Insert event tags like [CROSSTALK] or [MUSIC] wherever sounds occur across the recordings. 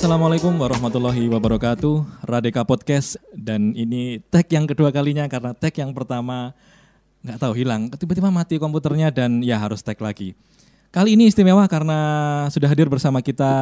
Assalamualaikum warahmatullahi wabarakatuh. Radeka Podcast Dan ini tag yang kedua kalinya Karena tag yang pertama nggak tahu hilang. Tiba-tiba mati komputernya dan ya harus tag lagi. Kali ini istimewa karena sudah hadir bersama kita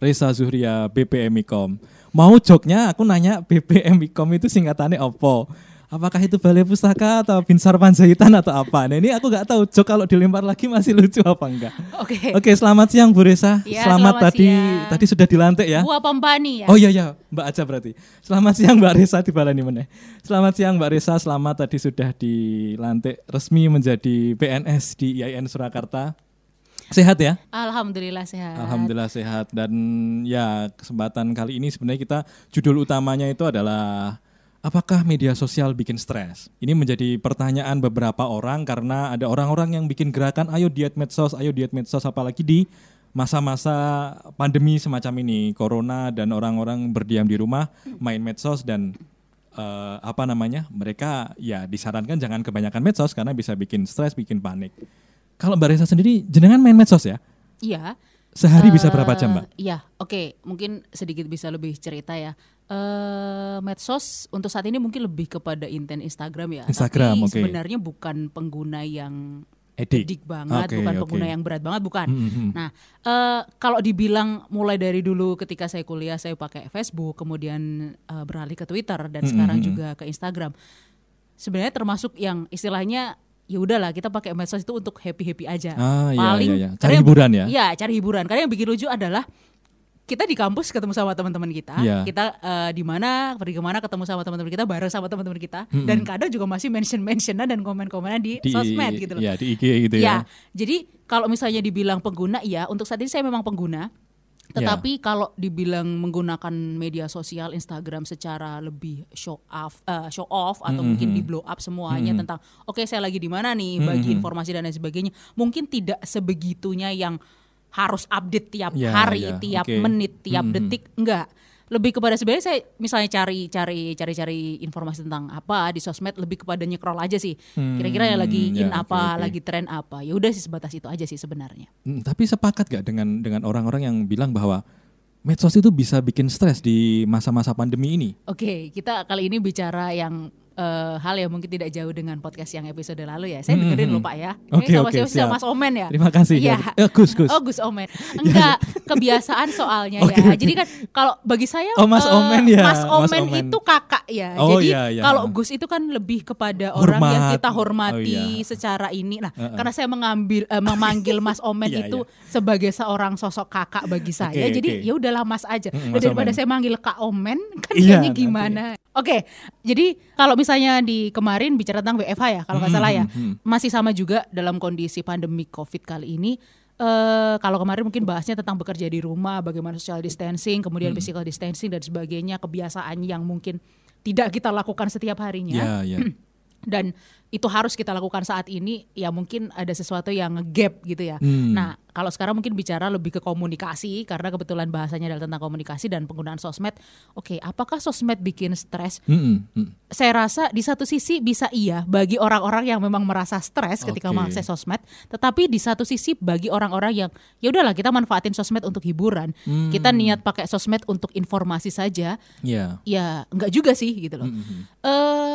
Reza Zuhria BPMIKOM Mau joknya aku nanya BPMIKOM itu singkatannya apa? Apakah itu balai pustaka atau Binsar Panjaitan atau apa? Nah ini aku nggak tahu Jok kalau dilempar lagi masih lucu apa enggak. Oke. Okay. Oke, okay, selamat siang Bu Resa. Ya, selamat, selamat tadi siang. tadi sudah dilantik ya. Bu apa Mbak nih ya? Oh iya ya, Mbak aja berarti. Selamat siang Mbak Resa di Balani meneh. Selamat siang Mbak Resa, selamat tadi sudah dilantik resmi menjadi PNS di IAIN Surakarta. Sehat ya? Alhamdulillah sehat. Alhamdulillah sehat dan ya kesempatan kali ini sebenarnya kita judul utamanya itu adalah apakah media sosial bikin stres? Ini menjadi pertanyaan beberapa orang karena ada orang-orang yang bikin gerakan ayo diet medsos, ayo diet medsos apalagi di masa-masa pandemi semacam ini, corona dan orang-orang berdiam di rumah, main medsos dan eh, apa namanya? Mereka ya disarankan jangan kebanyakan medsos karena bisa bikin stres, bikin panik. Kalau Mbak Reza sendiri jenengan main medsos ya? Iya. Sehari bisa Eh, berapa jam, Mbak? Iya, oke. Mungkin sedikit bisa lebih cerita ya. Eh medsos untuk saat ini mungkin lebih kepada inten Instagram ya. Instagram, Tapi oke. sebenarnya bukan pengguna yang Edik. edik banget, Oke, bukan oke. pengguna yang berat banget, bukan. Hmm, hmm. Nah, eh, kalau dibilang mulai dari dulu ketika saya kuliah saya pakai Facebook, kemudian eh, beralih ke Twitter dan Hmm, sekarang hmm, juga ke Instagram. Sebenarnya termasuk yang istilahnya ya udahlah kita pakai medsos itu untuk happy happy aja. Ah, iya, Paling iya, iya. Cari hiburan ya? Iya, cari hiburan. Karena yang bikin lucu adalah kita di kampus ketemu sama teman-teman kita, Iya. kita eh, di mana pergi ke mana ketemu sama teman-teman kita, bareng sama teman-teman kita, Mm-mm. dan kadang juga masih mention-mentionan dan komen-komenan di, di sosmed gitu loh. Ya, di IG gitu ya. Ya, jadi kalau misalnya dibilang pengguna, ya untuk saat ini saya memang pengguna. Ya. Tetapi kalau dibilang menggunakan media sosial Instagram secara lebih show off, eh, show off atau Mhm. mungkin di blow up semuanya Mhm. tentang oke saya lagi di mana nih bagi Mhm. informasi dan lain sebagainya, mungkin tidak sebegitunya yang harus update tiap Ya, hari, ya, tiap oke. menit, tiap Mhm. detik, enggak. Lebih kepada sebenarnya saya misalnya cari cari cari cari informasi tentang apa di sosmed lebih kepada nyekrol aja sih. Hmm, Kira-kira yang lagi in ya, oke, apa, oke. lagi tren apa. Ya udah sih sebatas itu aja sih sebenarnya. Hmm, tapi sepakat gak dengan dengan orang-orang yang bilang bahwa medsos itu bisa bikin stres di masa-masa pandemi ini? Oke, kita kali ini bicara yang eh, hal yang mungkin tidak jauh dengan podcast yang episode lalu ya. Saya dengerin Hmm, loh Pak ya. Oke, Ini sama siapa sih? Sama. Mas Omen ya. Terima kasih. Iya. Eh, Gus, Gus. Oh Gus Omen. [LAUGHS] Enggak, kebiasaan soalnya [LAUGHS] Oke, ya. Jadi kan kalau bagi saya Oh, Mas eh, Omen ya, Mas Mas Omen, Omen. itu kakak ya. Oh, Jadi iya, iya. kalau Gus itu kan lebih kepada orang yang Hormat. kita hormati Oh, iya. secara ini. Nah, Uh-uh. karena saya mengambil eh, memanggil Mas [LAUGHS] Omen Iya, itu sebagai seorang sosok kakak bagi saya. Oke, Jadi oke. ya udahlah Mas aja. Mm, Mas Daripada Omen. saya manggil Kak Omen kan Iya, kayaknya gimana. Oke, jadi kalau misalnya di kemarin bicara tentang WFH ya, kalau nggak Hmm, salah ya, hmm, hmm. masih sama juga dalam kondisi pandemi COVID kali ini. eh kalau kemarin mungkin bahasnya tentang bekerja di rumah, bagaimana social distancing, kemudian Hmm. physical distancing dan sebagainya, kebiasaan yang mungkin tidak kita lakukan setiap harinya Ya, ya. [CLEARS THROAT] dan itu harus kita lakukan saat ini ya mungkin ada sesuatu yang gap gitu ya. Hmm. Nah, kalau sekarang mungkin bicara lebih ke komunikasi karena kebetulan bahasanya adalah tentang komunikasi dan penggunaan sosmed. Oke, apakah sosmed bikin stres? Hmm, hmm. Saya rasa di satu sisi bisa iya bagi orang-orang yang memang merasa stres ketika Oke. mengakses sosmed, tetapi di satu sisi bagi orang-orang yang ya udahlah kita manfaatin sosmed untuk hiburan. Hmm. Kita niat pakai sosmed untuk informasi saja, Ya. ya enggak juga sih gitu loh. Hmm, hmm, hmm. Eh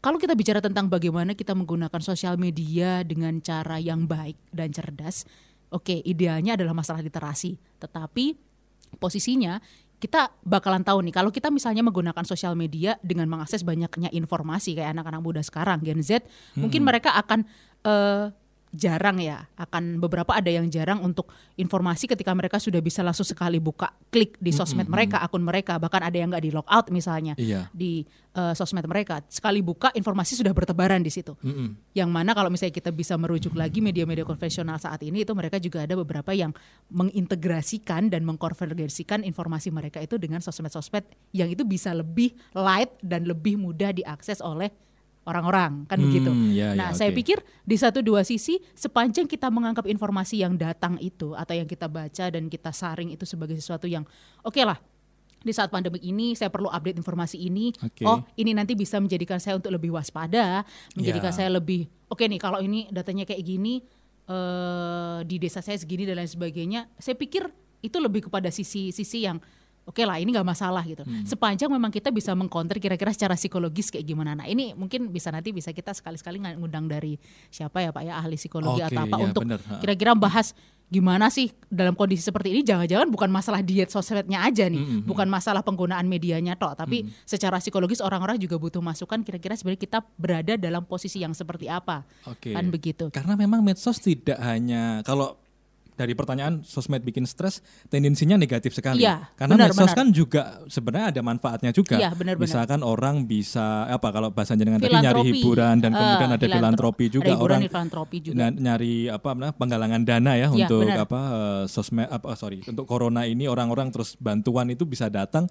kalau kita bicara tentang bagaimana kita menggunakan sosial media dengan cara yang baik dan cerdas, oke, idealnya adalah masalah literasi. Tetapi posisinya kita bakalan tahu nih kalau kita misalnya menggunakan sosial media dengan mengakses banyaknya informasi kayak anak-anak muda sekarang Gen Z, mungkin mereka akan eh, jarang ya, akan beberapa ada yang jarang untuk informasi ketika mereka sudah bisa langsung sekali buka klik di sosmed mereka, akun mereka, bahkan ada yang nggak di log out misalnya Iya. di eh, sosmed mereka. Sekali buka informasi sudah bertebaran di situ. Hmm, hmm. Yang mana kalau misalnya kita bisa merujuk lagi media-media konvensional saat ini itu mereka juga ada beberapa yang mengintegrasikan dan mengkonvergensikan informasi mereka itu dengan sosmed-sosmed yang itu bisa lebih light dan lebih mudah diakses oleh orang-orang kan Hmm, begitu. ya, ya, nah, saya oke. pikir di satu dua sisi sepanjang kita menganggap informasi yang datang itu atau yang kita baca dan kita saring itu sebagai sesuatu yang oke lah di saat pandemi ini saya perlu update informasi ini. Oke. Oh, ini nanti bisa menjadikan saya untuk lebih waspada, menjadikan Ya. saya lebih oke nih kalau ini datanya kayak gini eh di desa saya segini dan lain sebagainya. Saya pikir itu lebih kepada sisi-sisi yang oke lah ini nggak masalah gitu. Hmm. Sepanjang memang kita bisa mengcounter kira-kira secara psikologis kayak gimana. Nah ini mungkin bisa nanti bisa kita sekali-sekali ngundang dari siapa ya Pak ya ahli psikologi Oke, atau apa ya, untuk kira-kira bahas gimana sih dalam kondisi seperti ini jangan-jangan bukan masalah diet sosmednya aja nih, Mm-mm. bukan masalah penggunaan medianya toh, tapi Hmm. secara psikologis orang-orang juga butuh masukan kira-kira sebenarnya kita berada dalam posisi yang seperti apa. Oke. Kan begitu. Karena memang medsos tidak hanya kalau dari pertanyaan sosmed bikin stres tendensinya negatif sekali. Iya, Karena benar, medsos benar. kan juga sebenarnya ada manfaatnya juga. Iya, benar, benar. Misalkan orang bisa apa kalau bahasa jenengan tadi nyari hiburan dan Eh, kemudian ada filantro- filantropi juga ada hiburan, orang filantropi juga. nyari apa namanya penggalangan dana ya Iya, untuk benar. apa eh, sosmed apa sorry untuk corona ini orang-orang terus bantuan itu bisa datang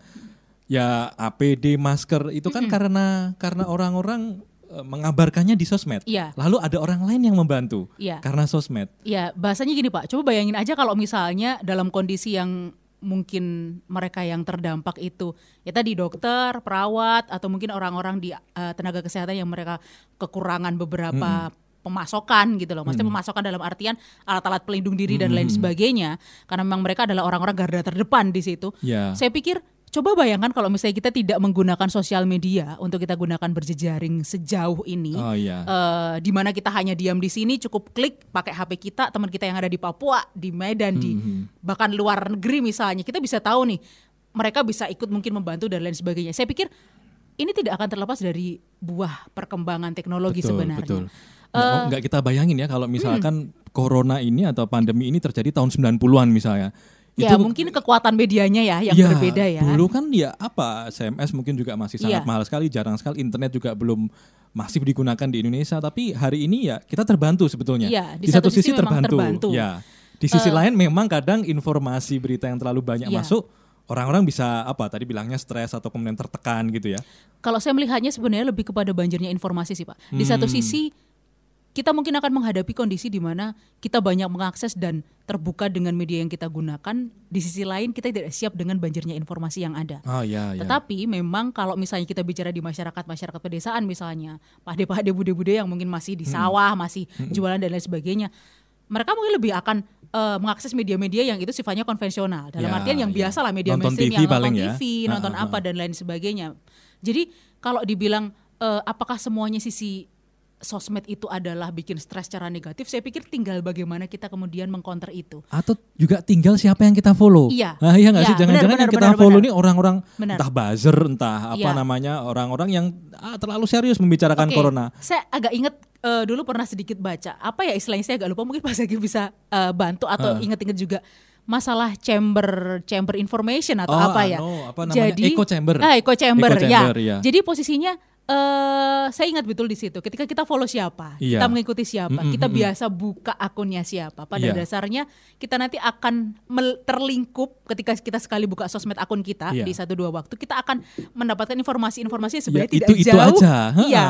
ya APD masker itu kan karena karena orang-orang mengabarkannya di sosmed. Iya. Lalu ada orang lain yang membantu Iya. karena sosmed. Ya, bahasanya gini Pak, coba bayangin aja kalau misalnya dalam kondisi yang mungkin mereka yang terdampak itu ya tadi dokter, perawat atau mungkin orang-orang di eh, tenaga kesehatan yang mereka kekurangan beberapa pemasokan gitu loh. Maksudnya pemasokan dalam artian alat-alat pelindung diri dan lain sebagainya karena memang mereka adalah orang-orang garda terdepan di situ. Ya. Saya pikir coba bayangkan kalau misalnya kita tidak menggunakan sosial media untuk kita gunakan berjejaring sejauh ini Oh iya. eh, di mana kita hanya diam di sini cukup klik pakai HP kita teman kita yang ada di Papua di Medan di bahkan luar negeri misalnya kita bisa tahu nih mereka bisa ikut mungkin membantu dan lain sebagainya saya pikir ini tidak akan terlepas dari buah perkembangan teknologi betul, sebenarnya Betul. Nggak kita bayangin ya kalau misalkan corona ini atau pandemi ini terjadi tahun 90-an misalnya. Ya mungkin kekuatan medianya ya yang ya, berbeda ya Dulu kan ya apa SMS mungkin juga masih sangat Iya. mahal sekali, jarang sekali internet juga belum masif digunakan di Indonesia, tapi hari ini ya kita terbantu sebetulnya. Iya, di satu sisi memang terbantu. Ya. Di sisi lain memang kadang informasi berita yang terlalu banyak Iya. masuk orang-orang bisa apa tadi bilangnya stres atau kemudian tertekan gitu ya. Kalau saya melihatnya sebenarnya lebih kepada banjirnya informasi sih Pak. Di satu Hmm. sisi kita mungkin akan menghadapi kondisi di mana kita banyak mengakses dan terbuka dengan media yang kita gunakan. Di sisi lain kita tidak siap dengan banjirnya informasi yang ada. Oh iya ya. Tetapi memang kalau misalnya kita bicara di masyarakat masyarakat pedesaan misalnya, pade-pade bude-bude yang mungkin masih Hmm. di sawah, masih jualan dan lain sebagainya, mereka mungkin lebih akan eh, mengakses media-media yang itu sifatnya konvensional. Dalam Ya, artian yang ya. biasa lah media Nonton mainstream TV yang paling nonton ya. TV, Ha, nonton ha, ha. apa dan lain sebagainya. Jadi kalau dibilang eh, apakah semuanya sisi sosmed itu adalah bikin stres secara negatif, saya pikir tinggal bagaimana kita kemudian mengcounter itu. Atau juga tinggal siapa yang kita follow. Iya. Nah, [LAUGHS] iya nggak sih? Iya, Jangan-jangan yang kita benar, follow benar. ini orang-orang entah buzzer, entah apa Iya. namanya orang-orang yang ah, terlalu serius membicarakan Oke, corona. Saya agak inget eh, dulu pernah sedikit baca. Apa ya istilahnya saya agak lupa. Mungkin Pak Zaki bisa eh, bantu atau Ah. inget-inget juga masalah chamber chamber information atau Oh, apa ya. anu, apa namanya? Echo chamber. Ah, echo chamber, Echo chamber, ya. Jadi posisinya eh saya ingat betul di situ. Ketika kita follow siapa, Iya. kita mengikuti siapa, Mm-mm, kita mm-mm. biasa buka akunnya siapa. Pada Iya. dasarnya kita nanti akan terlingkup ketika kita sekali buka sosmed akun kita Iya. di satu dua waktu, kita akan mendapatkan informasi-informasi yang Ya, sebenarnya tidak itu- itu jauh. aja. Ha-ha. [LAUGHS] Iya.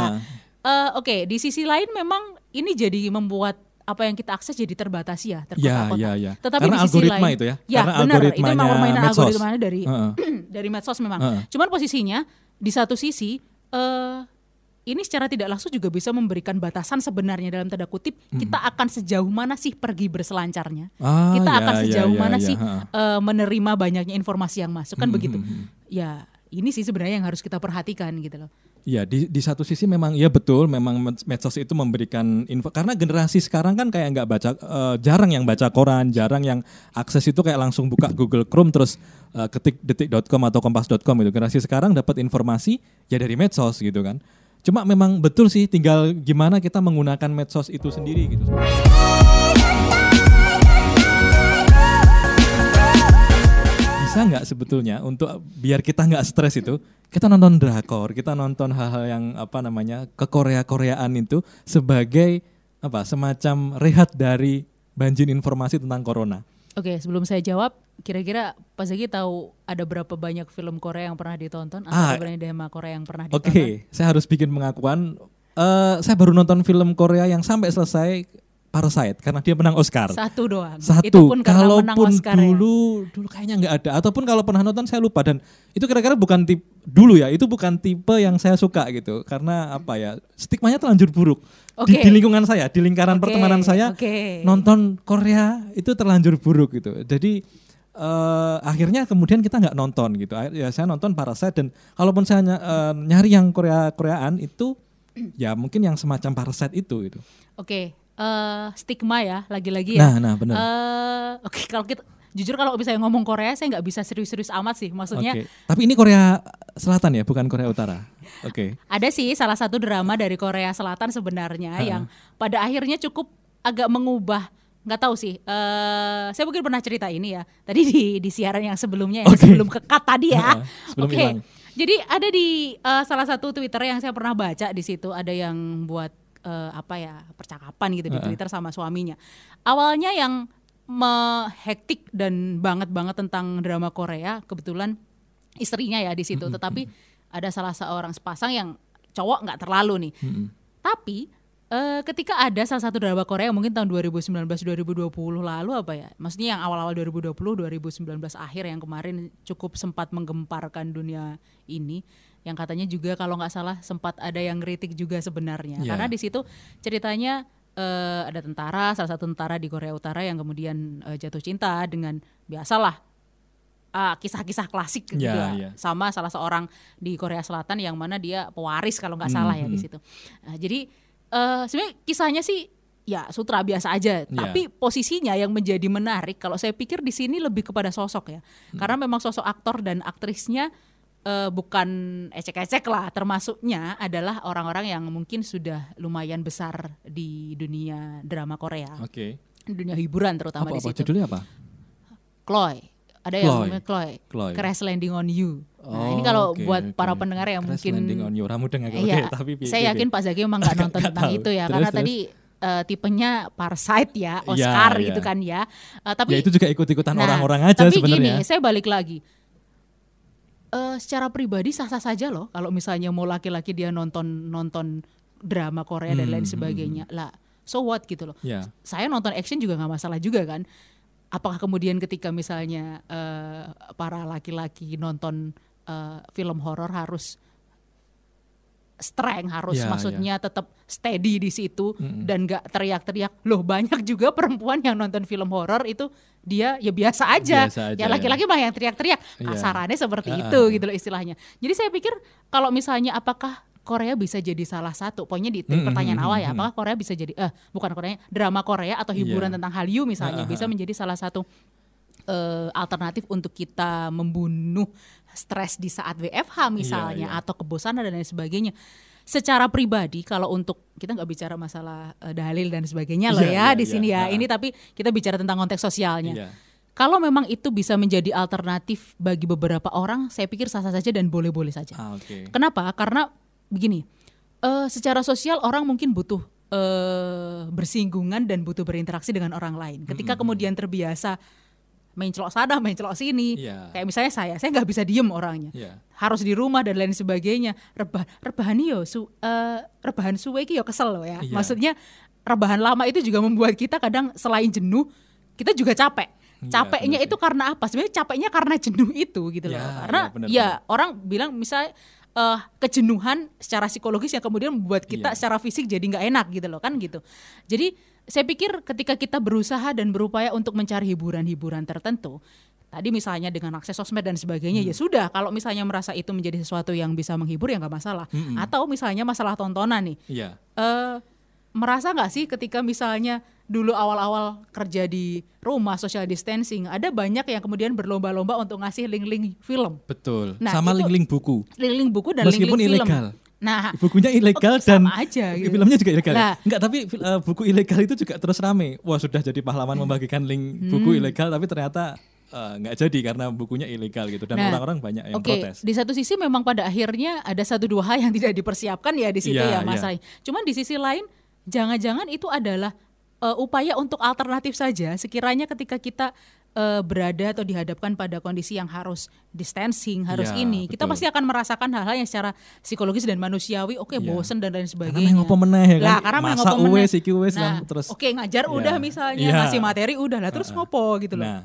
Eh, Oke, di sisi lain memang ini jadi membuat apa yang kita akses jadi terbatasi ya, terkotak-kotak. Ya, ya, ya. Tetapi Karena di sisi algoritma lain, itu ya. Ya, Karena benar. Itu memang permainan medsos. algoritmanya dari Heeh. [CLEARS THROAT] dari medsos memang. Heeh. Cuman posisinya di satu sisi eh ini secara tidak langsung juga bisa memberikan batasan sebenarnya dalam tanda kutip kita akan sejauh mana sih pergi berselancarnya. Ah, kita ya, akan ya, sejauh ya, mana ya, sih ha. eh, menerima banyaknya informasi yang masuk kan Hmm, begitu. hmm, hmm. Ya, ini sih sebenarnya yang harus kita perhatikan gitu loh. Iya di di satu sisi memang ya betul memang med- medsos itu memberikan info karena generasi sekarang kan kayak nggak baca eh, jarang yang baca koran jarang yang akses itu kayak langsung buka Google Chrome terus eh, ketik detik.com atau kompas.com itu generasi sekarang dapat informasi ya dari medsos gitu kan. Cuma memang betul sih tinggal gimana kita menggunakan medsos itu sendiri gitu bisa nggak sebetulnya untuk biar kita nggak stres itu kita nonton drakor kita nonton hal-hal yang apa namanya ke Korea Koreaan itu sebagai apa semacam rehat dari banjir informasi tentang corona Oke, sebelum saya jawab, kira-kira Pak Zaki tahu ada berapa banyak film Korea yang pernah ditonton atau Ah. berapa drama Korea yang pernah oke ditonton? saya harus bikin pengakuan Eh, saya baru nonton film Korea yang sampai selesai Parasite karena dia menang Oscar Satu doang. Satu. Itu pun karena menang Kalaupun Oscar ya. dulu dulu kayaknya nggak ada ataupun kalau pernah nonton saya lupa dan itu kira-kira bukan tipe dulu ya itu bukan tipe yang saya suka gitu karena apa ya stigmanya terlanjur buruk di, Oke. di lingkungan saya di lingkaran Oke, pertemanan saya oke. nonton Korea itu terlanjur buruk gitu jadi eh, akhirnya kemudian kita nggak nonton gitu. Ya saya nonton Parasite dan kalaupun saya ny- eh, nyari yang Korea Koreaan itu ya mungkin yang semacam Parasite itu gitu. Oke, eh, stigma ya, lagi-lagi ya. Nah, nah benar. Eh, Oke, kalau kita jujur kalau misalnya ngomong Korea, saya nggak bisa serius-serius amat sih. Maksudnya Oke. Tapi ini Korea Selatan ya, bukan Korea Utara. Oke. ada sih salah satu drama dari Korea Selatan sebenarnya yang pada akhirnya cukup agak mengubah nggak tahu sih eh saya mungkin pernah cerita ini ya tadi di di siaran yang sebelumnya yang Oke. sebelum kekat tadi ya oke hilang. jadi ada di eh, salah satu Twitter yang saya pernah baca di situ ada yang buat eh, apa ya percakapan gitu di Heeh. Twitter sama suaminya. Awalnya yang hektik dan banget banget tentang drama Korea kebetulan istrinya ya di situ. Tetapi ada salah seorang sepasang yang cowok nggak terlalu nih. Tapi eh, ketika ada salah satu drama Korea mungkin tahun 2019 2020 lalu apa ya? Maksudnya yang awal-awal 2020 2019 akhir yang kemarin cukup sempat menggemparkan dunia ini yang katanya juga kalau nggak salah sempat ada yang kritik juga sebenarnya Ya. karena di situ ceritanya eh, ada tentara salah satu tentara di Korea Utara yang kemudian eh, jatuh cinta dengan biasalah ah, kisah-kisah klasik gitu Ya, ya, ya. sama salah seorang di Korea Selatan yang mana dia pewaris kalau nggak salah ya di Mhm. situ. Nah, jadi eh, sebenarnya kisahnya sih ya sutra biasa aja, Ya. tapi posisinya yang menjadi menarik kalau saya pikir di sini lebih kepada sosok ya, Hmm. karena memang sosok aktor dan aktrisnya eh, bukan ecek-ecek lah, termasuknya adalah orang-orang yang mungkin sudah lumayan besar di dunia drama Korea, Oke. dunia hiburan terutama Apa, di apa situ. judulnya apa? Chloe. Ada yang Chloe. namanya Chloe. Chloe. Crash Landing on You. Nah, Oh, ini kalau oke, buat para oke. pendengar yang Crash mungkin Landing on You. Ramudeng aku. Iya, tapi saya yakin Pak Zaki memang nggak [LAUGHS] nonton Nggak tentang tahu. itu ya, Terus, karena terus. tadi eh, tipenya Parasite ya, Iya, Oscar iya. gitu kan ya. Eh, tapi Ya itu juga ikut-ikutan Nah, orang-orang aja tapi sebenarnya. gini, saya balik lagi. Eh, secara pribadi sah-sah saja loh kalau misalnya mau laki-laki dia nonton nonton drama Korea dan Hmm, lain hmm, sebagainya. Lah, so what gitu loh. Ya. Saya nonton action juga nggak masalah juga kan. Apakah kemudian ketika misalnya eh, para laki-laki nonton eh, film horor harus strength harus Ya, maksudnya tetap steady di situ Mm-mm. dan nggak teriak-teriak. Loh banyak juga [LAUGHS] perempuan yang nonton film horor itu dia ya biasa aja. Biasa aja, ya laki-laki mah yang teriak-teriak. Iya. Kasarannya seperti Ah, itu ah, gitu loh istilahnya. Jadi saya pikir kalau misalnya apakah Korea bisa jadi salah satu, pokoknya di Mm-mm, pertanyaan awal ya, mm-mm. apakah Korea bisa jadi, eh bukan Korea, drama Korea atau hiburan Iya. tentang Hallyu misalnya ah, bisa menjadi salah satu eh, alternatif untuk kita membunuh stres di saat WFH misalnya iya. atau kebosanan dan lain sebagainya. Secara pribadi kalau untuk kita nggak bicara masalah eh, dalil dan sebagainya loh Iya, ya iya, di iya. sini ya. Ah, ah. Ini tapi kita bicara tentang konteks sosialnya. Iya. Kalau memang itu bisa menjadi alternatif bagi beberapa orang, saya pikir sah-sah saja dan boleh-boleh saja. Ah, oke. Kenapa? Karena begini, eh, secara sosial orang mungkin butuh eh, bersinggungan dan butuh berinteraksi dengan orang lain. Ketika kemudian terbiasa main celok sana, main celok sini, Iya. kayak misalnya saya, saya nggak bisa diem orangnya, Iya. harus di rumah dan lain sebagainya. Rebah, rebahan yo, su, eh, rebahan suwe yo kesel loh ya. Iya. Maksudnya rebahan lama itu juga membuat kita kadang selain jenuh, kita juga capek. Iya, Capeknya benar itu karena apa? Sebenarnya capeknya karena jenuh itu gitu loh. Ya, Karena ya, benar, ya orang bilang misalnya eh, kejenuhan secara psikologis yang kemudian membuat kita Iya. secara fisik jadi nggak enak gitu loh kan gitu. Jadi saya pikir ketika kita berusaha dan berupaya untuk mencari hiburan-hiburan tertentu, tadi misalnya dengan akses sosmed dan sebagainya Hmm. ya sudah. Kalau misalnya merasa itu menjadi sesuatu yang bisa menghibur ya nggak masalah. Mm-mm. Atau misalnya masalah tontonan nih, Iya. eh merasa nggak sih ketika misalnya dulu awal-awal kerja di rumah social distancing ada banyak yang kemudian berlomba-lomba untuk ngasih link-link film, Betul. Nah, Sama link-link buku. link-link buku dan link-link film. ilegal. Nah, Bukunya ilegal Oh, dan aja gitu. filmnya juga ilegal. ya? Lah. Enggak, tapi eh, buku ilegal itu juga terus rame. Wah, sudah jadi pahlawan membagikan link Hmm. buku ilegal tapi ternyata eh, nggak jadi karena bukunya ilegal gitu dan Nah, orang-orang banyak yang Oke, protes. di satu sisi memang pada akhirnya ada satu dua hal yang [LAUGHS] tidak dipersiapkan ya di situ Iya, ya Mas. Ai. Cuman di sisi lain, jangan-jangan itu adalah eh, upaya untuk alternatif saja. Sekiranya ketika kita eh, berada atau dihadapkan pada kondisi yang harus distancing, harus Iya, ini, kita betul. pasti akan merasakan hal-hal yang secara psikologis dan manusiawi, oke Iya. bosen dan lain Karena sebagainya. main ngopo meneh ya kan. Lah, karena Masa ngopo meneh. Nah, terus oke ngajar Iya. udah misalnya, Iya. ngasih materi udah lah, terus ngopo gitu loh. Nah,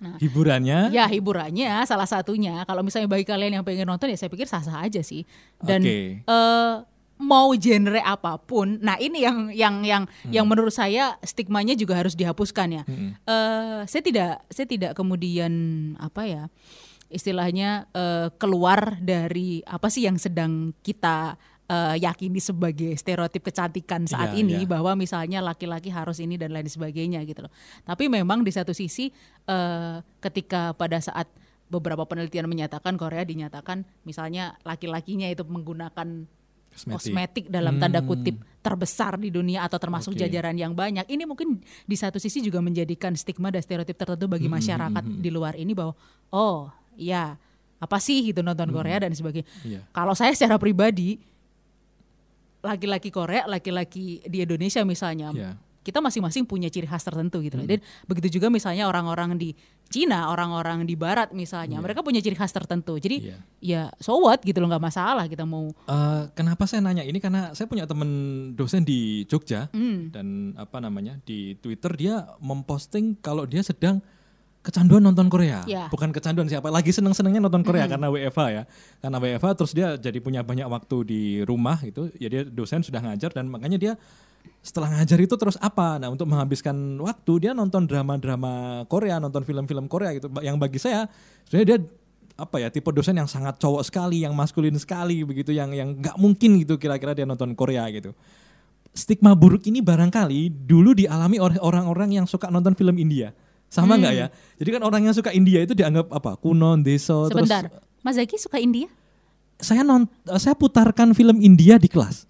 Nah. hiburannya Ya hiburannya salah satunya kalau misalnya bagi kalian yang pengen nonton ya saya pikir sah-sah aja sih dan Oke. eh, mau genre apa pun. Nah, ini yang yang yang Hmm. yang menurut saya stigmanya juga harus dihapuskan ya. Eh, saya tidak saya tidak kemudian apa ya istilahnya eh, keluar dari apa sih yang sedang kita eh, yakini sebagai stereotip kecantikan saat Iya, ini iya. bahwa misalnya laki-laki harus ini dan lain sebagainya gitu loh. Tapi memang di satu sisi eh, ketika pada saat beberapa penelitian menyatakan Korea dinyatakan misalnya laki-lakinya itu menggunakan kosmetik dalam tanda kutip terbesar di dunia atau termasuk Oke. jajaran yang banyak. Ini mungkin di satu sisi juga menjadikan stigma dan stereotip tertentu bagi masyarakat di luar ini bahwa oh ya apa sih gitu nonton Korea dan sebagainya. Iya. Kalau saya secara pribadi laki-laki Korea, laki-laki di Indonesia misalnya, Iya. Kita masing-masing punya ciri khas tertentu gitu. loh. Hmm. Dan begitu juga misalnya orang-orang di Cina, orang-orang di Barat misalnya, mereka punya ciri khas tertentu. Jadi Iya. ya so what gitu loh nggak masalah kita mau Eh, kenapa saya nanya ini karena saya punya teman dosen di Jogja Hmm. dan apa namanya di Twitter dia memposting kalau dia sedang kecanduan nonton Korea, Ya. bukan kecanduan siapa lagi seneng senengnya nonton Korea karena WFH ya, karena WFH terus dia jadi punya banyak waktu di rumah gitu, ya dia dosen sudah ngajar dan makanya dia setelah ngajar itu terus apa? Nah untuk menghabiskan waktu dia nonton drama-drama Korea, nonton film-film Korea gitu, yang bagi saya sebenarnya dia apa ya tipe dosen yang sangat cowok sekali, yang maskulin sekali begitu, yang yang nggak mungkin gitu kira-kira dia nonton Korea gitu. Stigma buruk ini barangkali dulu dialami oleh orang-orang yang suka nonton film India, sama nggak ya? Jadi kan orang yang suka India itu dianggap apa? Kuno, deso, terus sebentar. Mas Zaki suka India? saya non saya putarkan film India di kelas.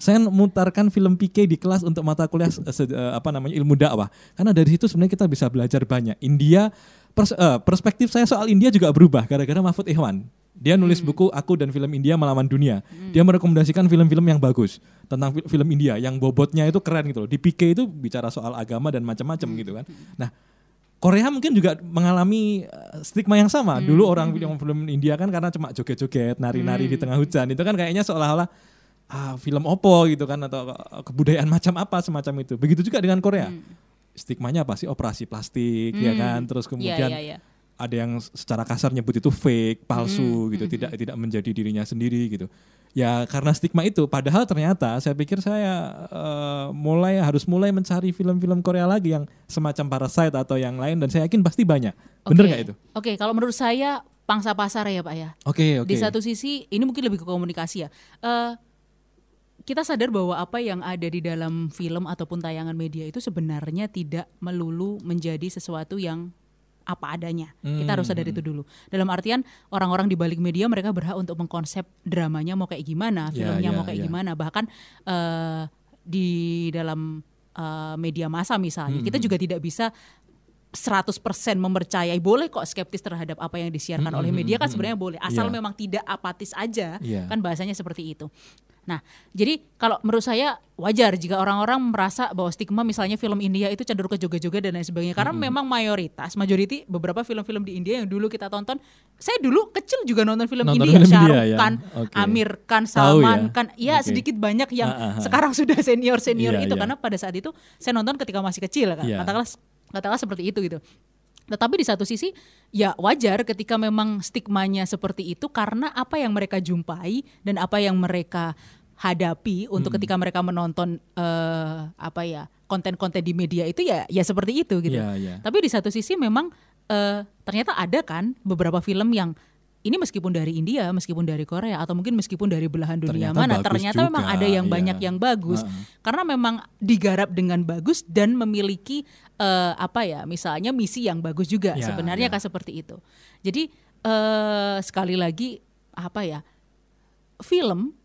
Saya mutarkan film PK di kelas untuk mata kuliah eh, se- eh, apa namanya ilmu dakwah. Karena dari situ sebenarnya kita bisa belajar banyak. India pers- eh, perspektif saya soal India juga berubah gara-gara Mahfud Ikhwan. Dia nulis buku Aku dan Film India Melawan Dunia. Dia merekomendasikan film-film yang bagus tentang fi- film India yang bobotnya itu keren gitu loh. Di PK itu bicara soal agama dan macam-macam gitu kan. Nah, Korea mungkin juga mengalami uh, stigma yang sama. Dulu orang film film India kan karena cuma joget-joget, nari-nari di tengah hujan. Itu kan kayaknya seolah-olah ah, film opo gitu kan atau uh, kebudayaan macam apa semacam itu. Begitu juga dengan Korea. Stigmanya apa sih? Operasi plastik ya kan. Terus kemudian iya, iya. ada yang secara kasar nyebut itu fake, palsu gitu, tidak tidak menjadi dirinya sendiri gitu. Ya karena stigma itu, padahal ternyata saya pikir saya eh, mulai harus mulai mencari film-film Korea lagi yang semacam Parasite atau yang lain dan saya yakin pasti banyak. Bener Oke. nggak itu? Oke, kalau menurut saya pangsa pasar ya Pak ya. Oke oke. Di satu sisi ini mungkin lebih ke komunikasi ya. Eh, kita sadar bahwa apa yang ada di dalam film ataupun tayangan media itu sebenarnya tidak melulu menjadi sesuatu yang apa adanya. Kita harus sadar itu dulu. Dalam artian orang-orang di balik media mereka berhak untuk mengkonsep dramanya mau kayak gimana, Ya, filmnya ya, mau kayak ya. gimana. Bahkan eh, di dalam eh, media massa misalnya, kita juga tidak bisa 100% mempercayai boleh kok skeptis terhadap apa yang disiarkan oleh media kan sebenarnya boleh asal Iya. memang tidak apatis aja Iya. kan bahasanya seperti itu. Nah, jadi kalau menurut saya wajar jika orang-orang merasa bahwa stigma misalnya film India itu cenderung ke joget-joget dan lain sebagainya karena memang mayoritas majority beberapa film-film di India yang dulu kita tonton saya dulu kecil juga nonton film Nonton India film India, ya. Khan, Oke. Amir Khan, Tahu Salman ya? Khan ya Oke. sedikit banyak yang Ah, ah, ah. sekarang [LAUGHS] sudah senior-senior Iya, itu iya. karena pada saat itu saya nonton ketika masih kecil kan Iya. katakanlah katakanlah seperti itu gitu tetapi di satu sisi ya wajar ketika memang stigmanya seperti itu karena apa yang mereka jumpai dan apa yang mereka hadapi Hmm. untuk ketika mereka menonton eh, apa ya konten-konten di media itu ya ya seperti itu gitu. Iya, iya. Tapi di satu sisi memang eh, ternyata ada kan beberapa film yang ini meskipun dari India, meskipun dari Korea atau mungkin meskipun dari belahan dunia Ternyata mana, ternyata memang juga, ada yang iya. banyak yang bagus Heeh. karena memang digarap dengan bagus dan memiliki eh, apa ya misalnya misi yang bagus juga Ya, sebenarnya ya. kan seperti itu jadi eh, sekali lagi apa ya film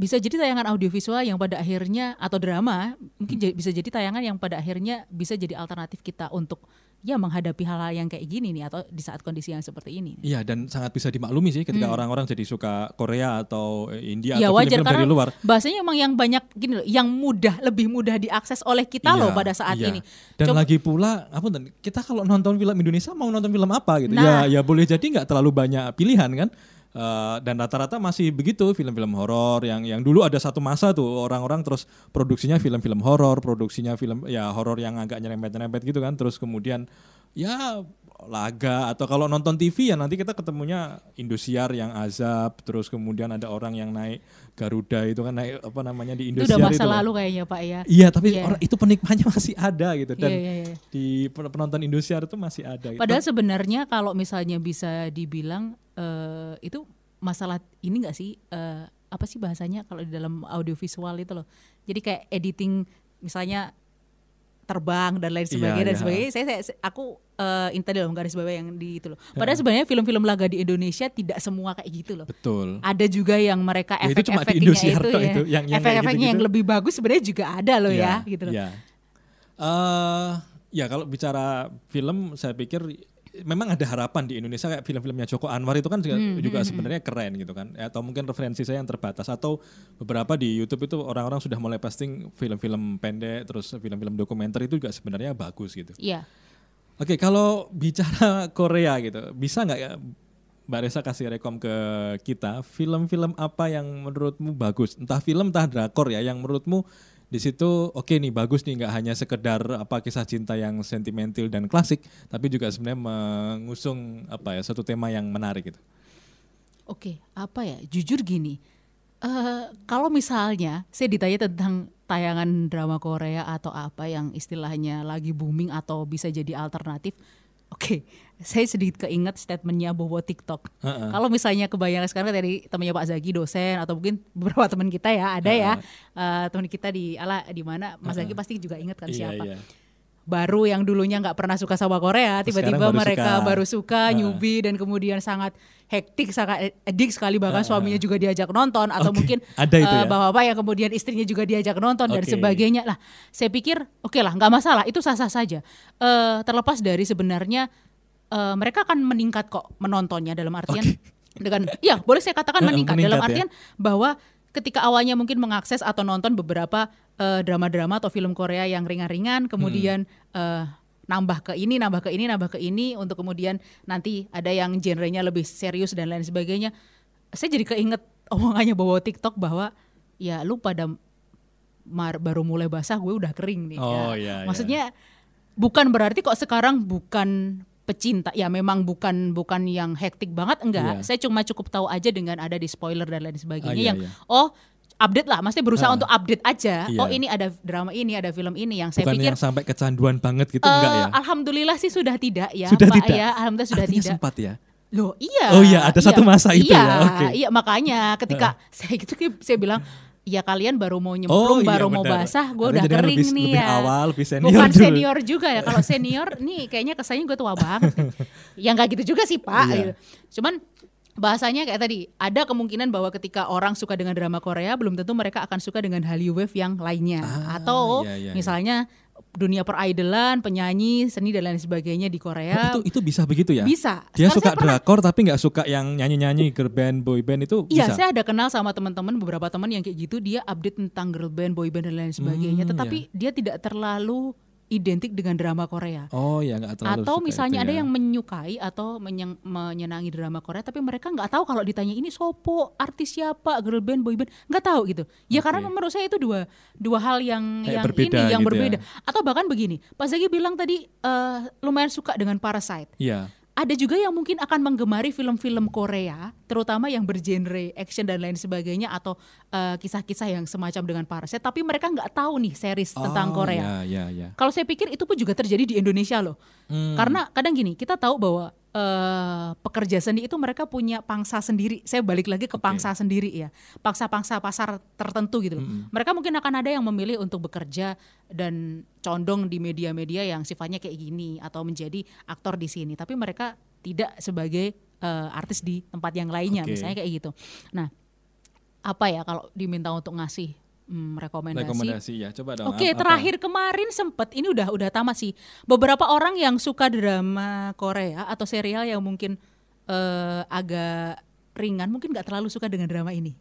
bisa jadi tayangan audiovisual yang pada akhirnya atau drama mungkin Hmm. bisa jadi tayangan yang pada akhirnya bisa jadi alternatif kita untuk ya menghadapi hal-hal yang kayak gini nih atau di saat kondisi yang seperti ini. Iya dan sangat bisa dimaklumi sih ketika orang-orang jadi suka Korea atau eh, India Hmm. ya atau wajar film-film karena dari luar. bahasanya emang yang banyak gini loh, yang mudah lebih mudah diakses oleh kita Iya, loh pada saat iya. ini. Dan Coba- lagi pula, apa kita kalau nonton film Indonesia mau nonton film apa gitu? Nah. Ya, ya boleh jadi nggak terlalu banyak pilihan kan? Eh, dan rata-rata masih begitu film-film horor yang yang dulu ada satu masa tuh orang-orang terus produksinya film-film horor, produksinya film ya horor yang agak nyerempet-nyerempet gitu kan. Terus kemudian ya laga atau kalau nonton TV ya nanti kita ketemunya Indosiar yang azab terus kemudian ada orang yang naik Garuda itu kan naik apa namanya di Itu Indosiar udah masa loh. lalu kayaknya Pak ya. Iya, tapi Iya. orang itu penikmatnya [LAUGHS] masih ada gitu dan Iya, iya, iya. di pen- penonton Indosiar itu masih ada gitu. Padahal sebenarnya kalau misalnya bisa dibilang eh, itu masalah ini enggak sih eh, apa sih bahasanya kalau di dalam audiovisual itu loh. Jadi kayak editing misalnya terbang dan lain Iya, sebagainya dan iya. sebagainya. Saya, saya aku eh, intel dalam garis bawah yang di itu loh. Padahal sebenarnya film-film laga di Indonesia tidak semua kayak gitu loh. Betul. Ada juga yang mereka Ya, itu cuma di efek-efeknya Indosiar itu toh ya. itu, yang- yang Efek-efeknya yang gitu-gitu. lebih bagus sebenarnya juga ada loh ya, gitu loh. Iya. Eh, ya kalau bicara film saya pikir memang ada harapan di Indonesia kayak film-filmnya Joko Anwar itu kan juga, Hmm, juga sebenarnya keren gitu kan. Ya, atau mungkin referensi saya yang terbatas atau beberapa di YouTube itu orang-orang sudah mulai posting film-film pendek terus film-film dokumenter itu juga sebenarnya bagus gitu. Iya. Oke, kalau bicara [LAUGHS] Korea gitu, bisa nggak ya Mbak Resa kasih rekom ke kita film-film apa yang menurutmu bagus? Entah film, entah drakor ya, yang menurutmu di situ oke nih bagus nih nggak hanya sekedar apa kisah cinta yang sentimental dan klasik, tapi juga sebenarnya mengusung apa ya satu tema yang menarik gitu. Oke, apa ya? Jujur gini, eh kalau misalnya saya ditanya tentang tayangan drama Korea atau apa yang istilahnya lagi booming atau bisa jadi alternatif, oke, saya sedikit keinget statementnya Bobo TikTok. Heeh. Kalau misalnya kebayang sekarang dari temannya Pak Zaki dosen atau mungkin beberapa teman kita ya ada ya eh, teman kita di ala di mana Mas Zaki pasti juga ingat kan Iya, siapa iya. Baru yang dulunya nggak pernah suka sama Korea, tiba-tiba mereka suka. baru suka, newbie dan kemudian sangat hektik, sangat edik sekali bahkan suaminya juga diajak nonton atau Oke, mungkin ada itu eh, ya? bapak-bapak yang kemudian istrinya juga diajak nonton dan Oke. sebagainya lah. Saya pikir oke lah, nggak masalah, itu sah-sah saja. Eh, terlepas dari sebenarnya eh, mereka akan meningkat kok menontonnya dalam artian dengan, ya boleh saya katakan meningkat, meningkat dalam ya. artian bahwa ketika awalnya mungkin mengakses atau nonton beberapa eh, drama-drama atau film Korea yang ringan-ringan, kemudian eh, nambah ke ini, nambah ke ini, nambah ke ini, untuk kemudian nanti ada yang genrenya lebih serius dan lain sebagainya. Saya jadi keinget omongannya bawa TikTok bahwa ya lu pada mar- baru mulai basah, gue udah kering nih. Oh, Ya, iya, iya. Maksudnya bukan berarti kok sekarang bukan pecinta ya memang bukan bukan yang hektik banget enggak Iya. saya cuma cukup tahu aja dengan ada di spoiler dan lain sebagainya Ah, iya, yang iya. oh update lah maksudnya berusaha Ah. untuk update aja Iya. oh ini ada drama ini ada film ini yang saya Bukan pikir yang sampai kecanduan banget gitu eh, enggak ya? alhamdulillah sih sudah tidak ya Sudah Pak tidak? ya alhamdulillah sudah Artinya tidak sempat ya. Loh iya. Oh iya, ada satu masa itu iya, ya, oke. Iya makanya ketika [LAUGHS] saya gitu saya bilang ya kalian baru mau Oh, nyemplung, iya, baru mau benar. basah, gue udah jenengan kering lebih- nih lebih ya. awal, lebih senior Bukan dulu. senior juga ya. Kalau senior [LAUGHS] nih kayaknya kesannya gue tua banget. ya nggak gitu juga sih Pak. Iya. gitu. Cuman bahasanya kayak tadi ada kemungkinan bahwa ketika orang suka dengan drama Korea belum tentu mereka akan suka dengan Hallyu Wave yang lainnya Ah, atau iya, iya, iya. misalnya dunia peridolan penyanyi seni dan lain sebagainya di Oh, Korea itu itu bisa begitu ya? bisa Dia Sekarang suka pernah- drakor tapi nggak suka yang nyanyi-nyanyi girl band, boy band itu Iya, bisa. saya ada kenal sama teman-teman beberapa teman yang kayak gitu dia update tentang girl band, boy band dan lain sebagainya, Hmm, tetapi dia tidak terlalu identik dengan drama Korea. Oh ya nggak terlalu atau suka misalnya itu ada ya. yang menyukai atau menyeng- menyenangi drama Korea tapi mereka nggak tahu kalau ditanya ini sopo artis siapa girl band boy band nggak tahu gitu ya Oke. karena menurut saya itu dua dua hal yang Kayak yang berbeda ini yang gitu berbeda ya. atau bahkan begini Pak Zaki bilang tadi eh, lumayan suka dengan Parasite Iya. Ada juga yang mungkin akan menggemari film-film Korea, terutama yang bergenre action dan lain sebagainya atau eh, kisah-kisah yang semacam dengan Parasite, tapi mereka nggak tahu nih series tentang Oh, Korea. Ya, ya, ya. Kalau saya pikir itu pun juga terjadi di Indonesia loh, Hmm. karena kadang gini kita tahu bahwa eh, pekerja seni itu mereka punya pangsa sendiri. Saya balik lagi ke pangsa sendiri ya, pangsa-pangsa pasar tertentu gitu. loh. Mereka mungkin akan ada yang memilih untuk bekerja dan condong di media-media yang sifatnya kayak gini atau menjadi aktor di sini, tapi mereka tidak sebagai eh, artis di tempat yang lainnya, Oke. misalnya kayak gitu. Nah, apa ya kalau diminta untuk ngasih hmm, rekomendasi? Rekomendasi ya, coba dong. Oke, apa? terakhir kemarin sempet ini udah udah tamat sih. Beberapa orang yang suka drama Korea atau serial yang mungkin eh, agak ringan, mungkin nggak terlalu suka dengan drama ini.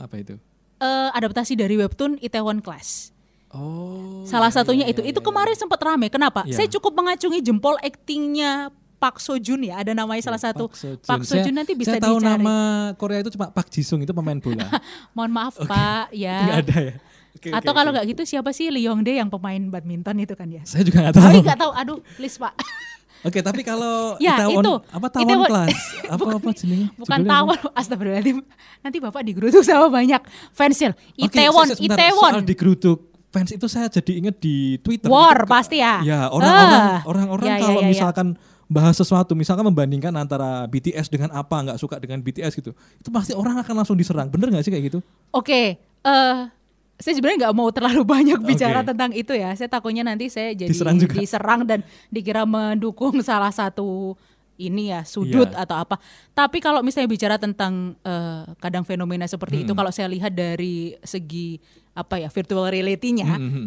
Apa itu? Eh, adaptasi dari webtoon Itaewon Class. Oh. Salah iya, satunya iya, itu. iya, itu iya. kemarin sempat rame. Kenapa? Iya. Saya cukup mengacungi jempol aktingnya Park Seo Joon ya. Ada namanya salah satu. Park Seo Joon Saya- nanti bisa Saya tahu dicari. nama Korea itu cuma Park Jisung itu pemain bola. [LAUGHS] Mohon maaf Pak ya. [LAUGHS] Nggak ada ya. Oke, Atau oke, kalau nggak gitu siapa sih Lee Yong Dae yang pemain badminton itu kan ya? Saya juga nggak tahu. Tapi nggak tahu. Aduh, please Pak. [LAUGHS] Oke, tapi kalau Ya, Itaewon- itu. apa tawon Itaewon- kelas? Apa apa jenenge? Bukan Judulnya apa? tawon, astagfirullahaladzim. Nanti Bapak digeruduk sama banyak fansil. Oke, Itaewon, saya- sebentar. Itaewon. Soal digeruduk fans itu saya jadi inget di Twitter. War Itu- pasti ya. Ya, orang-orang Ah. orang-orang Ya, ya, kalau ya, ya. misalkan bahas sesuatu, misalkan membandingkan antara BTS dengan apa, nggak suka dengan BTS gitu. Itu pasti orang akan langsung diserang. Bener nggak sih kayak gitu? Oke, eh saya sebenarnya nggak mau terlalu [LAUGHS] banyak bicara Oke. tentang itu ya. Saya takutnya nanti saya jadi Diserang juga. diserang dan dikira mendukung salah satu ini ya sudut Iya. atau apa. Tapi kalau misalnya bicara tentang eh, kadang fenomena seperti itu, kalau saya lihat dari segi apa ya virtual reality-nya, Mhm.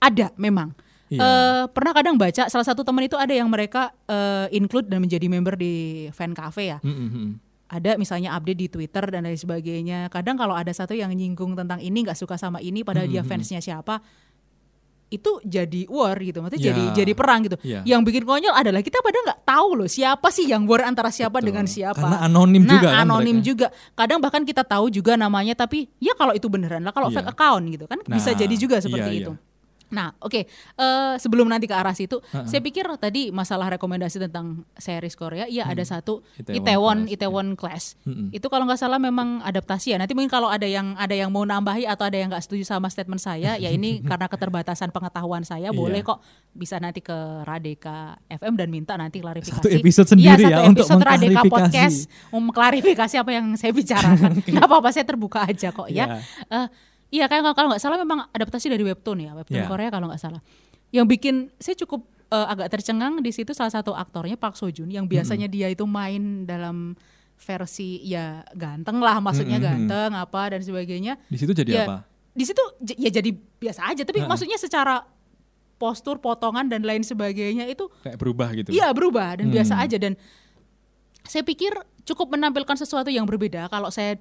ada memang. Iya. Eh, pernah kadang baca salah satu teman itu ada yang mereka eh, include dan menjadi member di fan cafe ya. Mhm. Ada misalnya update di Twitter dan lain sebagainya. Kadang kalau ada satu yang nyinggung tentang ini nggak suka sama ini padahal Hmm, dia fansnya siapa itu jadi war gitu, maksudnya Ya. jadi jadi perang gitu. Ya. Yang bikin konyol adalah kita pada nggak tahu loh siapa sih yang war antara siapa Betul. dengan siapa. Karena anonim nah, juga kan anonim mereka. juga. Kadang bahkan kita tahu juga namanya tapi ya kalau itu beneran lah kalau Iya. fake account gitu kan bisa Nah, jadi juga seperti iya, itu. iya. Nah, oke. Eh, sebelum nanti ke arah situ, Ha-ha. saya pikir tadi masalah rekomendasi tentang series Korea, ya ada satu Hmm. Itaewon Itaewon Class, Itaewon Class. Mm-mm. Itu kalau nggak salah memang adaptasi ya. Nanti mungkin kalau ada yang ada yang mau nambahi atau ada yang nggak setuju sama statement saya, ya ini [LAUGHS] karena keterbatasan pengetahuan saya, Iya. boleh kok bisa nanti ke Radeka FM dan minta nanti klarifikasi. Satu episode Iya, sendiri satu ya untuk episode Radeka mengklarifikasi. Podcast um, klarifikasi apa yang saya bicarakan. [LAUGHS] Apa-apa, saya terbuka aja kok ya. Iya. Iya kayak kalau nggak salah memang adaptasi dari webtoon ya webtoon Iya. Korea kalau nggak salah. Yang bikin saya cukup eh, agak tercengang di situ salah satu aktornya Park Seo Joon yang biasanya dia itu main dalam versi ya ganteng lah maksudnya Mm-mm. ganteng apa dan sebagainya. Di situ jadi Ya, apa? Di situ ya jadi biasa aja tapi Heeh. maksudnya secara postur potongan dan lain sebagainya itu Kayak berubah gitu. Iya berubah dan biasa Hmm. aja dan saya pikir cukup menampilkan sesuatu yang berbeda kalau saya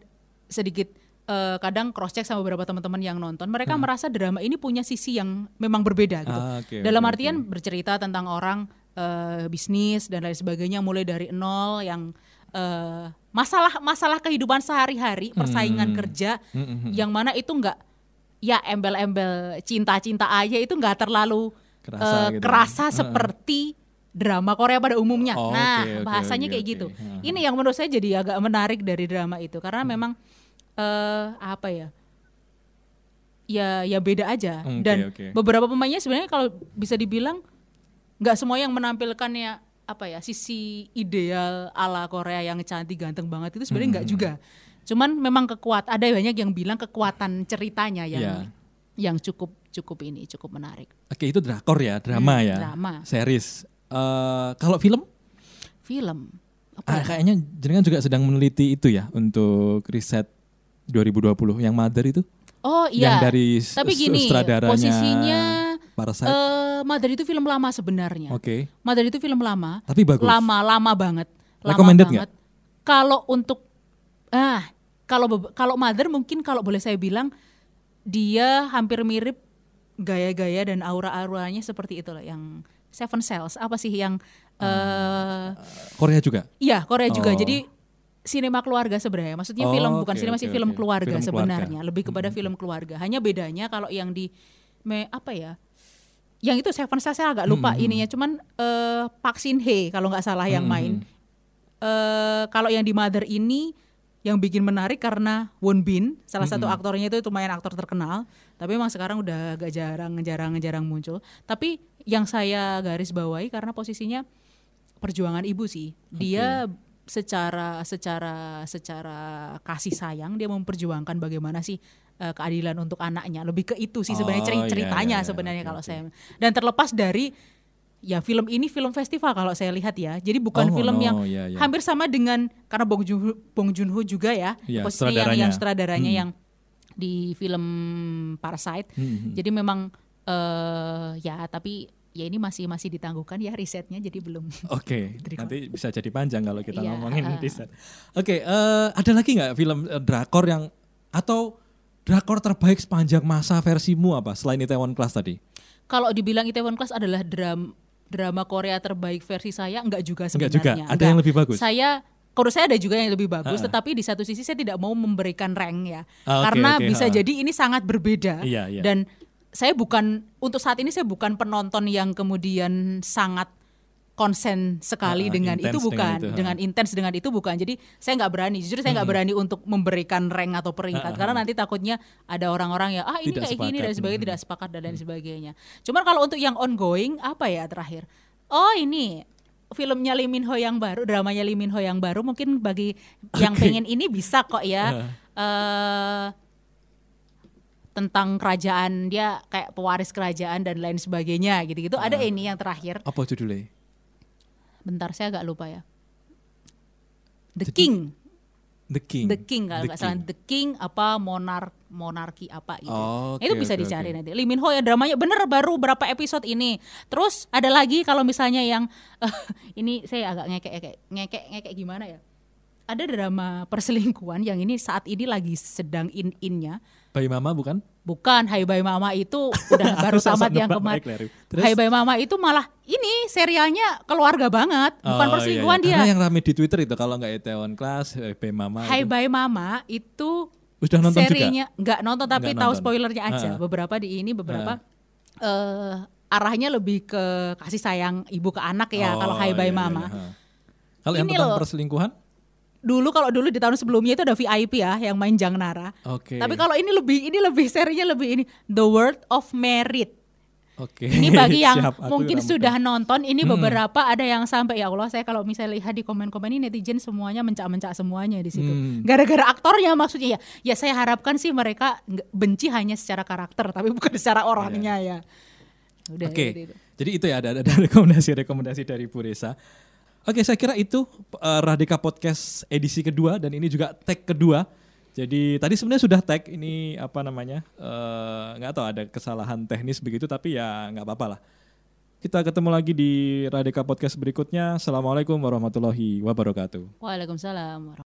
sedikit eh, kadang cross check sama beberapa teman-teman yang nonton mereka merasa drama ini punya sisi yang memang berbeda gitu. Ah, oke, Dalam oke, artian oke. bercerita tentang orang eh, bisnis dan lain sebagainya mulai dari nol yang eh, masalah masalah kehidupan sehari-hari persaingan Hmm. kerja Mhm. yang mana itu enggak ya embel-embel cinta-cinta aja itu enggak terlalu Kerasa eh, gitu. kerasa Heeh. seperti drama Korea pada umumnya. Oh, nah, oke, bahasanya oke, kayak oke. gitu. Heeh. Ini yang menurut saya jadi agak menarik dari drama itu karena memang eh apa ya? Ya ya beda aja Oke, dan oke. beberapa pemainnya sebenarnya kalau bisa dibilang nggak semua yang menampilkannya apa ya sisi ideal ala Korea yang cantik ganteng banget itu sebenarnya nggak Hmm. juga. Cuman memang kekuat ada banyak yang bilang kekuatan ceritanya yang Iya. yang cukup cukup ini cukup menarik. Oke, itu drakor ya, drama Hmm, ya. drama. Series. Eh, kalau film Film apa Ah, ya? kayaknya jenengan juga sedang meneliti itu ya untuk riset 2020 yang Mother itu Oh yang iya. dari Tapi gini, sutradaranya posisinya Parasite. eh Mother itu film lama sebenarnya. Oke. Mother itu film lama. Tapi bagus. Lama, lama banget. Lama Recommended banget. Kalau untuk ah, kalau kalau Mother mungkin kalau boleh saya bilang dia hampir mirip gaya-gaya dan aura-auranya seperti itu loh yang Seven Cells apa sih yang eh Korea juga. Iya, Korea juga. Oh. Jadi sinema keluarga sebenarnya. Maksudnya Oh, film bukan sinema oke, sih film oke. keluarga Film sebenarnya, keluarga. lebih kepada film keluarga. Hanya bedanya kalau yang di me, apa ya? Yang itu Seven Cells saya agak lupa Hmm. ininya, cuman eh, Park Shin Hye kalau nggak salah yang Hmm. main. Eh kalau yang di Mother ini yang bikin menarik karena Won Bin, salah satu Hmm. aktornya itu lumayan aktor terkenal, tapi memang sekarang udah agak jarang jarang jarang muncul. Tapi yang saya garis bawahi karena posisinya perjuangan ibu sih. Dia secara secara secara kasih sayang dia memperjuangkan bagaimana sih eh, keadilan untuk anaknya. Lebih ke itu sih sebenarnya Oh, iya, ceritanya iya, iya. sebenarnya Oke, kalau oke. saya. Dan terlepas dari ya film ini film festival kalau saya lihat ya. Jadi bukan Oh, film no, yang iya, iya. hampir sama dengan karena Bong Joon Bong Joon Ho juga ya. Iya, posisinya yang sutradaranya. yang sutradaranya Hmm. yang di film Parasite. Hmm. Jadi memang eh ya tapi ya ini masih masih ditangguhkan ya risetnya jadi belum. [LAUGHS] Oke, Drakor. nanti bisa jadi panjang kalau kita Iya, ngomongin uh. riset. Oke, eh, ada lagi nggak film eh, drakor yang atau drakor terbaik sepanjang masa versimu apa selain Itaewon Class tadi? Kalau dibilang Itaewon Class adalah dram, drama Korea terbaik versi saya enggak juga Enggak sebenarnya. juga, ada yang lebih bagus? Saya kalau saya ada juga yang lebih bagus, Ah. tetapi di satu sisi saya tidak mau memberikan rank ya, oke, karena oke, bisa ha. jadi ini sangat berbeda. Iya, iya. Dan saya bukan untuk saat ini saya bukan penonton yang kemudian sangat konsen sekali Ah, dengan itu dengan bukan. itu, ha. dengan intens dengan itu bukan. Jadi saya nggak berani. Jujur saya nggak Hmm. berani untuk memberikan rank atau peringkat. Karena nanti takutnya ada orang-orang yang ah ini Tidak kayak gini dan sebagainya. Hmm. tidak sepakat dan lain sebagainya. Cuman kalau untuk yang ongoing apa ya terakhir? Oh ini. Filmnya Lee Min Ho yang baru dramanya Lee Min Ho yang baru mungkin bagi yang Oke. pengen ini bisa kok ya. [LAUGHS] Eh tentang kerajaan dia kayak pewaris kerajaan dan lain sebagainya gitu-gitu ada Ah. ini yang terakhir Apa judulnya? bentar saya agak lupa ya The Jadi- King The King. The King kalau The nggak salah. The King apa monark monarki apa gitu. Oh, itu oke, bisa oke, dicari oke. nanti. Lee Min Ho ya dramanya bener baru berapa episode ini. Terus ada lagi kalau misalnya yang [LAUGHS] ini saya agak ngekek ngekek ngekek ngekek gimana ya? Ada drama perselingkuhan yang ini saat ini lagi sedang in-innya. Bayi Mama bukan? Bukan Hai Bye Mama itu udah [LAUGHS] baru tamat yang kemarin. Hai Bye Mama itu malah ini serialnya keluarga banget, bukan Oh, perselingkuhan iya, iya. dia. Karena yang rame di Twitter itu kalau nggak Itaewon Class, eh, Bayi Mama. Hai. Bye Mama itu Udah nonton juga? serinya nggak nonton tapi Nggak tahu nonton. spoilernya aja. Ha. Beberapa di ini beberapa eh arahnya lebih ke kasih sayang ibu ke anak ya kalau Oh, Hai Bye iya, iya, Mama. iya, ha. Kalau yang Ini tentang loh. perselingkuhan? Dulu kalau dulu di tahun sebelumnya itu ada VIP ya yang main Jang Nara. Oke. Tapi kalau ini lebih ini lebih serinya lebih ini The World of Merit. Oke. Ini bagi [LAUGHS] yang Siap, mungkin sudah nonton, ini beberapa ada yang sampai ya Allah saya kalau misalnya lihat di komen-komen ini netizen semuanya mencak-mencak semuanya di situ. Hmm. Gara-gara aktornya maksudnya ya. Ya saya harapkan sih mereka benci hanya secara karakter tapi bukan secara orangnya ya. Udah Oke, gitu itu. jadi itu ya ada ada rekomendasi-rekomendasi dari Bu Resa. Oke, saya kira itu eh, Radika Podcast edisi kedua dan ini juga tag kedua. Jadi tadi sebenarnya sudah tag ini apa namanya eh, nggak tahu ada kesalahan teknis begitu tapi ya nggak apa-apa lah. Kita ketemu lagi di Radika Podcast berikutnya. Assalamualaikum warahmatullahi wabarakatuh. Waalaikumsalam.